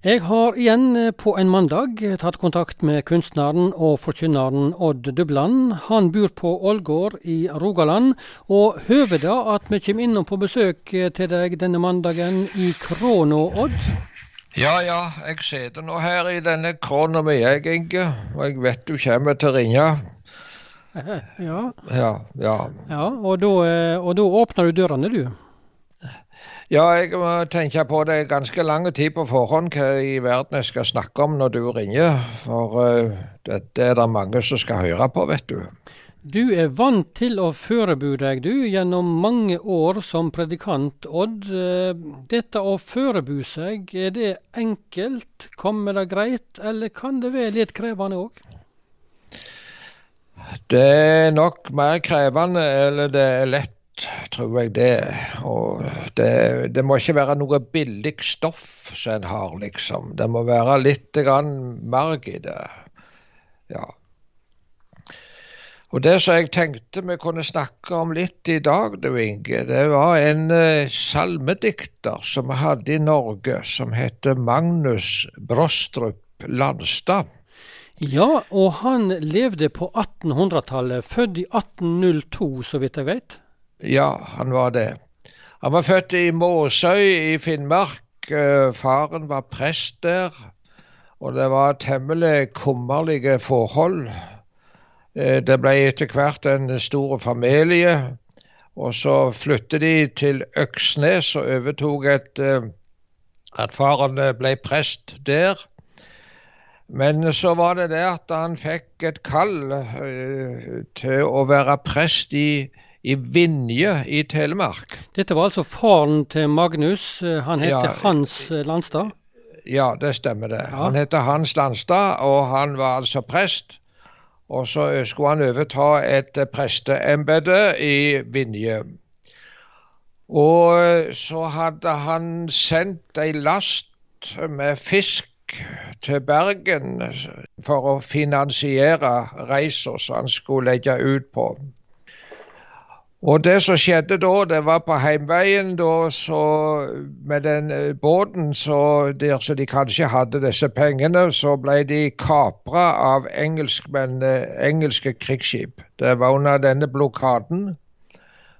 Jeg har igjen eh, på en mandag tatt kontakt med kunstneren og forkynneren Odd Dubland. Han bor på Ålgård i Rogaland, og høver det at vi kommer innom på besøk eh, til deg denne mandagen i Krono, Odd? Ja, ja, jeg sitter nå her i denne krona med jeg, Inge, og jeg vet du kommer til å ringe. Ja, Ja, ja. ja og, da, eh, og da åpner du dørene, du. Ja, jeg må tenke på det ganske lang tid på forhånd hva i verden jeg skal snakke om når du ringer. For uh, dette er det mange som skal høre på, vet du. Du er vant til å forberede deg, du, gjennom mange år som predikant, Odd. Eh, Dette å forberede seg, er det enkelt? Kommer det greit, eller kan det være litt krevende òg? Det er nok mer krevende, eller det er lett, tror jeg det. Og det, det må ikke være noe billig stoff som en har, liksom. Det må være litt grann marg i det. Ja. Og det som jeg tenkte vi kunne snakke om litt i dag, du Inge, det var en eh, salmedikter som vi hadde i Norge, som heter Magnus Brostrup Landstad. Ja, og han levde på 1800-tallet, født i 1802, så vidt jeg vet. Ja, han var det. Han var født i Måsøy i Finnmark. Eh, Faren var prest der, og det var temmelig kummerlige forhold. Eh, Det ble etter hvert en stor familie, og så flyttet de til Øksnes og overtok et eh, At faren ble prest der. Men så var det det at han fikk et kall til å være prest i, i Vinje i Telemark. Dette var altså faren til Magnus. eh, Han heter Ja. Hans eh, Landstad. Ja, det stemmer det. Ja. Han heter Hans Landstad, og han var altså prest. Og så skulle han overta et eh, presteembete i Vinje. Og så hadde han sendt ei last med fisk til Bergen for å finansiere reisa som han skulle legge ut på. Og det som skjedde da, det var på heimveien da, så med den eh, båten så der så de kanskje hadde disse pengene, så ble de kapra av engelskmenn, eh, engelske krigsskip. Det var under denne blokaden,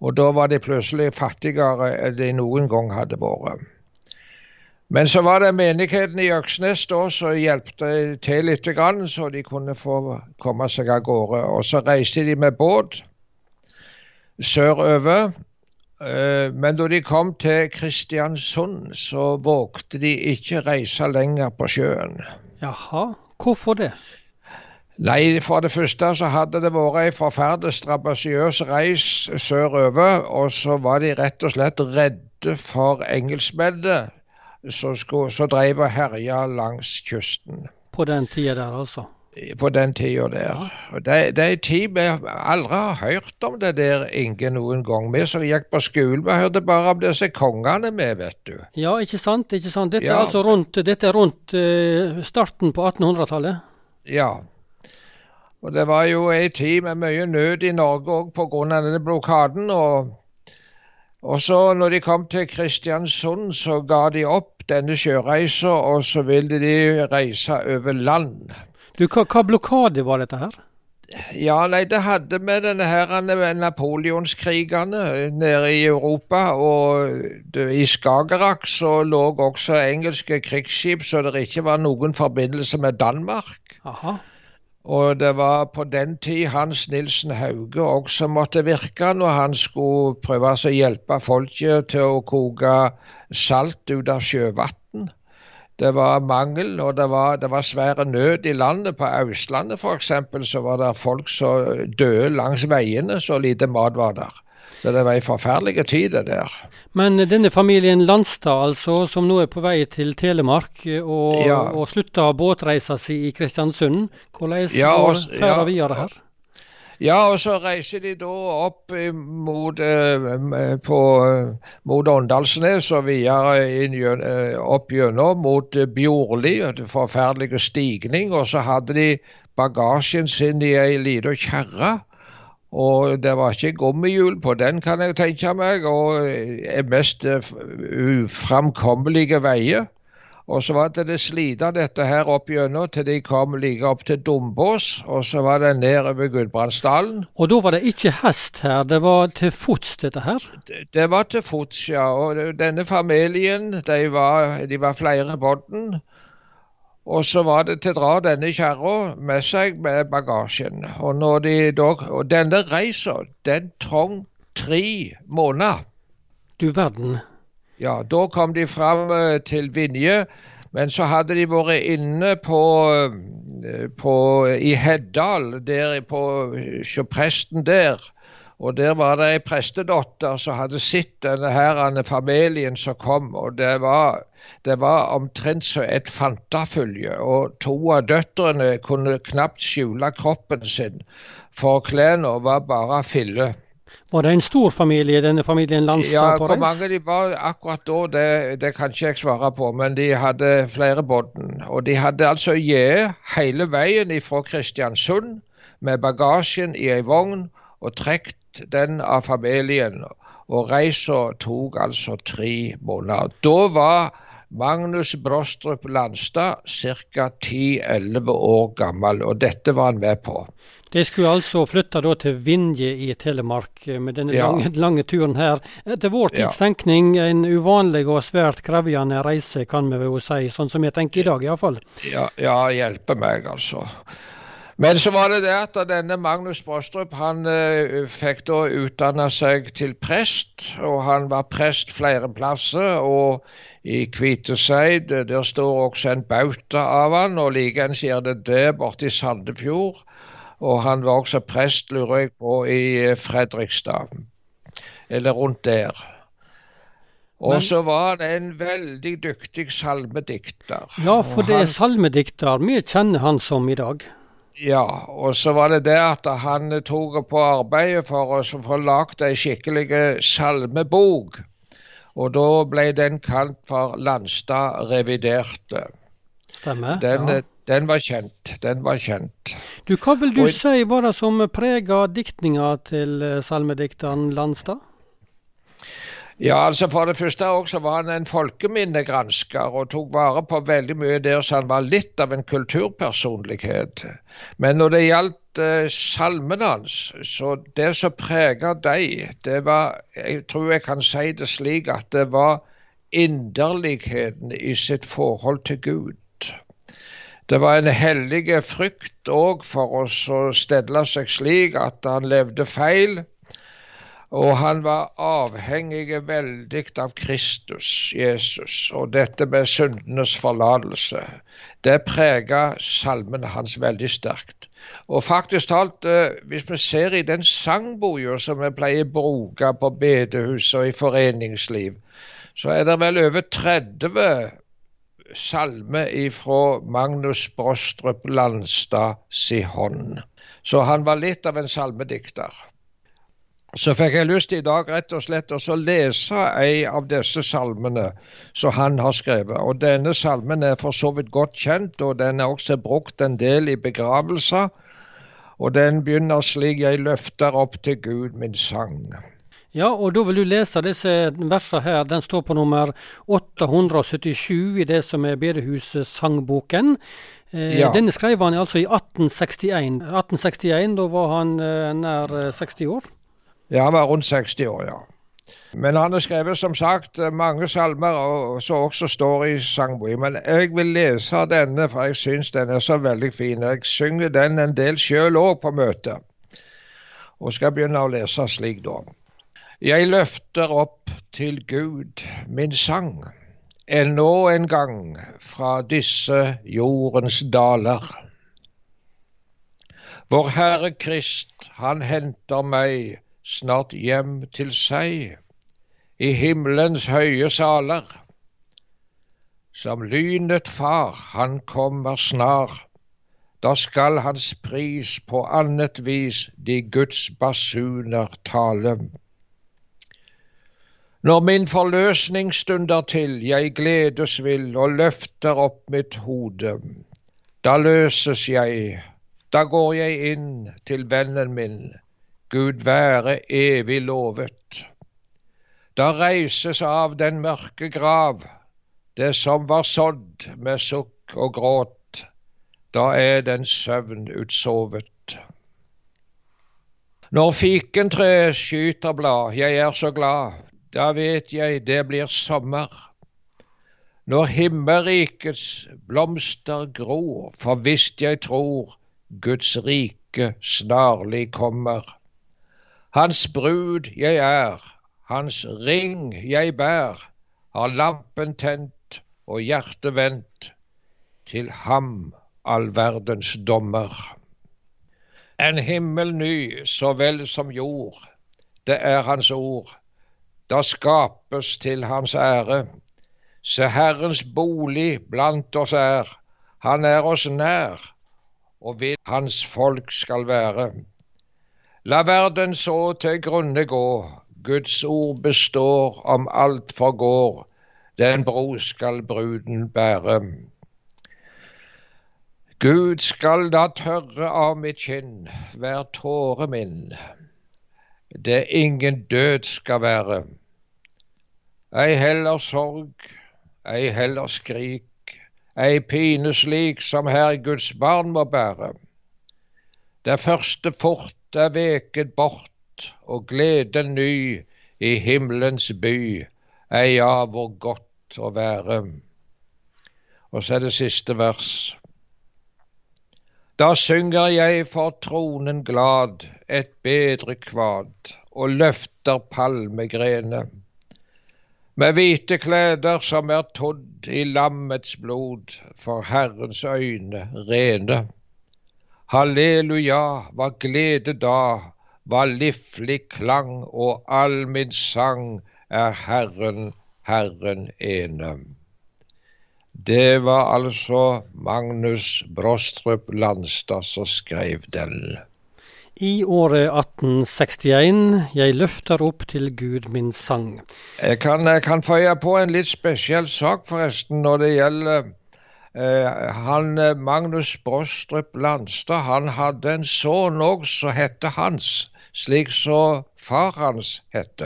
og da var de plutselig fattigere enn de noen gang hadde vært. Men så var det menigheten i Øksnes da som hjalp til litt, så de kunne få komme seg av gårde. Og så reiste de med båt sørover. Eh, Men da de kom til Kristiansund, så vågte de ikke reise lenger på sjøen. Jaha, hvorfor det? Nei, for det første så hadde det vært ei forferdelig strabasiøs reis sørover, og så var de rett og slett redde for engelskmennene som drev og herja langs kysten På den tida der, altså. På den tida der. Det, det er en tid vi aldri har hørt om det der, Inge, noen gang. Vi som gikk på skolen, vi hørte bare om disse kongene med, vet du. Ja, ikke sant? ikke sant? Dette er altså rundt, dette rundt eh, starten på 1800-tallet. Ja. Og det var jo ei tid med mye nød i Norge òg pga. denne blokaden. Og, og så når de kom til Kristiansund, så ga de opp denne sjøreisa, og så ville de reise over land. Du, hva, hva blokade var dette her? Ja, nei, det hadde med denne her napoleonskrigene nede i Europa. Og det, i Skagerrak så lå også engelske krigsskip, så det ikke var noen forbindelse med Danmark. Aha. Og det var på den tid Hans Nilsen Hauge også måtte virke når han skulle prøve å hjelpe folket til å koke salt ut av sjøvann. Det var mangel, og det var, det var svære nød i landet. På Østlandet f.eks. så var det folk som døde langs veiene, så lite mat var der. Så det var en forferdelig tid, det der. Men denne familien Landstad, altså, som nå er på vei til Telemark eh, og, Ja. og slutta båtreisa si i Kristiansund, hvordan Ja, går og- ferda ja, videre her? Ja, og så reiser de da opp mot, eh, eh, mot Åndalsnes og videre eh, opp gjennom mot Bjorli, en forferdelig stigning. Og så hadde de bagasjen sin i ei lita kjerre. Og det var ikke gummihjul på den, kan jeg tenke meg, og mest uframkommelige veier. Og så var det det slita dette her opp gjennom til de kom like opp til Dombås, og så var det ned over Gudbrandsdalen. Og da var det ikke hest her, det var til fots dette her? Det, det var til fots, ja. Og denne familien, de var, de var flere båten. Og så var det til å dra denne kjerra med seg med bagasjen. Og, de og denne reisa, den trong tre måneder. Du verden. Ja, da kom de fram eh, til Vinje. Men så hadde de vært inne på, eh, på i Heddal, der på, hos presten der. Og der var det ei prestedotter som hadde sett denne her familien som kom. Og det var, det var omtrent som et fantafylje. Og to av døtrene kunne knapt skjule kroppen sin, for klærne var bare fille. Var det en stor familie, denne familien Landstad ja, på reis? Ja, Hvor mange de var akkurat da, det, det, kan ikke jeg svare på. Men de hadde flere båten. Og de hadde altså gitt hele veien fra Kristiansund med bagasjen i ei vogn og trukket den av familien. Og reisa tok altså tre måneder. Da var Magnus Brostrup Landstad ca. 10-11 år gammel, og dette var han med på. De skulle altså flytte til Vinje i Telemark eh, med denne ja. lange, lange, turen her. Etter vår tids tenkning en uvanlig og svært krevende reise, kan vi vel si. Sånn som jeg tenker i dag, iallfall. Ja, ja, hjelpe meg, altså. Men så var det det at denne Magnus Brostrup han uh, fikk da utdanna seg til prest, og han var prest flere plasser. og i Kviteseid. Der står også en bauta av han, og likeens gjør det det borte i Sandefjord. Og han var også prest, lurer jeg på, i eh, Fredrikstad. Eller rundt der. Og så var det en veldig dyktig salmedikter. Ja, for det er salmedikter. Vi kjenner han som i dag. Ja, og så var det det at han tok på arbeidet for å få lagd ei skikkelig salmebok. Og da ble den kalt for Landstad reviderte. Stemmer. Den, ja. Den var kjent. Den var kjent. Du, Hva vil du og, si var det som prega diktninga til eh, salmedikteren Landstad? Ja, altså For det første også var han en folkeminnegransker og tok vare på veldig mye der så han var litt av en kulturpersonlighet. Men når det gjaldt eh, salmene hans, så det som prega dem, det var Jeg tror jeg kan si det slik at det var inderligheten i sitt forhold til Gud. Det var en hellig frykt òg for oss å stelle seg slik at han levde feil. Og han var avhengig veldig av Kristus, Jesus, og dette med syndenes forlatelse. Det prega salmene hans veldig sterkt. Og faktisk talt, eh, hvis vi ser i den sangboka som vi pleier å bruke på bedehus og i foreningsliv, så er det vel over 30 salme ifra Magnus Brostrup Landstad si hånd. Så han var litt av en salmedikter. Så fikk jeg lyst i dag rett og slett å lese ei av disse salmene som han har skrevet. Og Denne salmen er for så vidt godt kjent, og den er også brukt en del i begravelser. Og den begynner slik jeg løfter opp til Gud min sang. Ja, og da vil du lese disse versene her. Den står på nummer 877 i det som er Bedehus-sangboken. Eh, ja. Denne skrev han altså i 1861. 1861, Da var han eh, nær 60 eh, år? Ja, han var rundt 60 år, ja. Men han har skrevet som sagt mange salmer og som også står i sangboken. Men jeg vil lese denne, for jeg syns den er så veldig fin. Jeg synger den en del sjøl òg på møtet. Og skal begynne å lese slik, da. Jeg løfter opp til Gud min sang, ennå en gang fra disse jordens daler. Vår Herre Krist, han henter meg snart hjem til seg, i himmelens høye saler. Som lynet far, han kommer snar, da skal hans pris på annet vis de Guds basuner tale. Når min forløsning stunder til, jeg gledes vil og løfter opp mitt hode. Da løses jeg, da går jeg inn til vennen min, Gud være evig lovet. Da reises av den mørke grav, det som var sådd med sukk og gråt, da er den søvn utsovet. Når fikentreet skyter blad, jeg er så glad, da vet jeg det blir sommer. Når himmelrikets blomster gror, for visst jeg tror Guds rike snarlig kommer. Hans brud jeg er, hans ring jeg bær, har lampen tent og hjertet vendt til ham all verdens dommer. En himmel ny så vel som jord, det er hans ord, da skapes til hans ære. Se Herrens bolig blant oss er, han er oss nær, og vil hans folk skal være. La verden så til grunne gå, Guds ord består om alt forgår, den bro skal bruden bære. Gud skal da tørre av mitt kinn hver tåre min, det ingen død skal være. Ei heller sorg, ei heller skrik, ei pine slik som Herreguds barn må bære. Det første fort er veket bort, og gleden ny i himmelens by, ei ja, hvor godt å være. Og så er det siste vers. Da synger jeg for tronen glad et bedre kvad, og løfter palmegrene. Med hvite kleder som er todd i lammets blod, for Herrens øyne rene. Halleluja, hva glede da, hva liflig klang, og all min sang er Herren, Herren ene. Det var altså Magnus Brostrup Landstad som skrev den. I året 1861 Jeg løfter opp til Gud min sang. Jeg kan, jeg kan føye på en litt spesiell sak, forresten, når det gjelder Eh, han, eh, Magnus Brostrup Landstad han hadde en sønn òg som het Hans, slik som far hans het.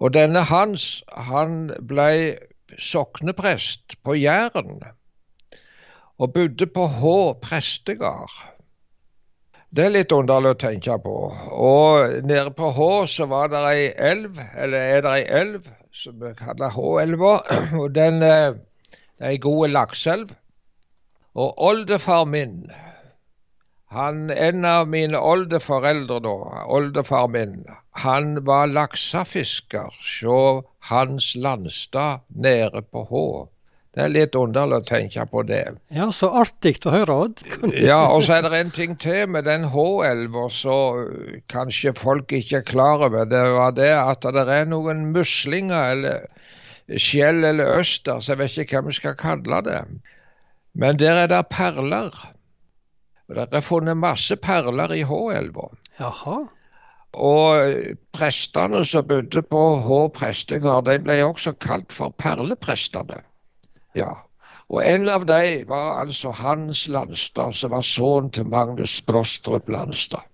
Og denne Hans han ble sokneprest på Jæren og bodde på Hå prestegard. Det er litt underlig å tenke på. Og nede på Hå så var det ei elv, eller er det ei elv, som vi kaller Håelva. Og den eh, er ei god lakseelv. Og oldefar min, han, en av mine oldeforeldre da, oldefar min, han var laksefisker hos Hans Landstad nede på Hå. Det er litt underlig å tenke på det. Ja, så artig å høre, Odd. ja, og så er det en ting til med den H-elva som kanskje folk ikke er klar over. Det var det at det er noen muslinger eller skjell eller øster, så jeg vet ikke hva vi skal kalle det. Men der er det perler. Det er funnet masse perler i H-elva. Jaha. Og prestene som bodde på H prestegård, de ble også kalt for perleprestene. Ja. Og en av dem var altså Hans Landstad, som var sønnen til Magnus Brostrup Landstad.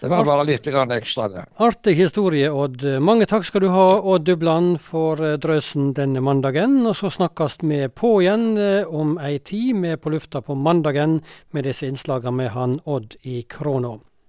Det var bare litt ekstra, det. Artig historie, Odd. Mange takk skal du ha, Odd Dubland, for eh, drøsen denne mandagen. Og så snakkes vi på igjen eh, om ei tid. Vi er på lufta på mandagen med disse innslagene med han Odd i Kråna.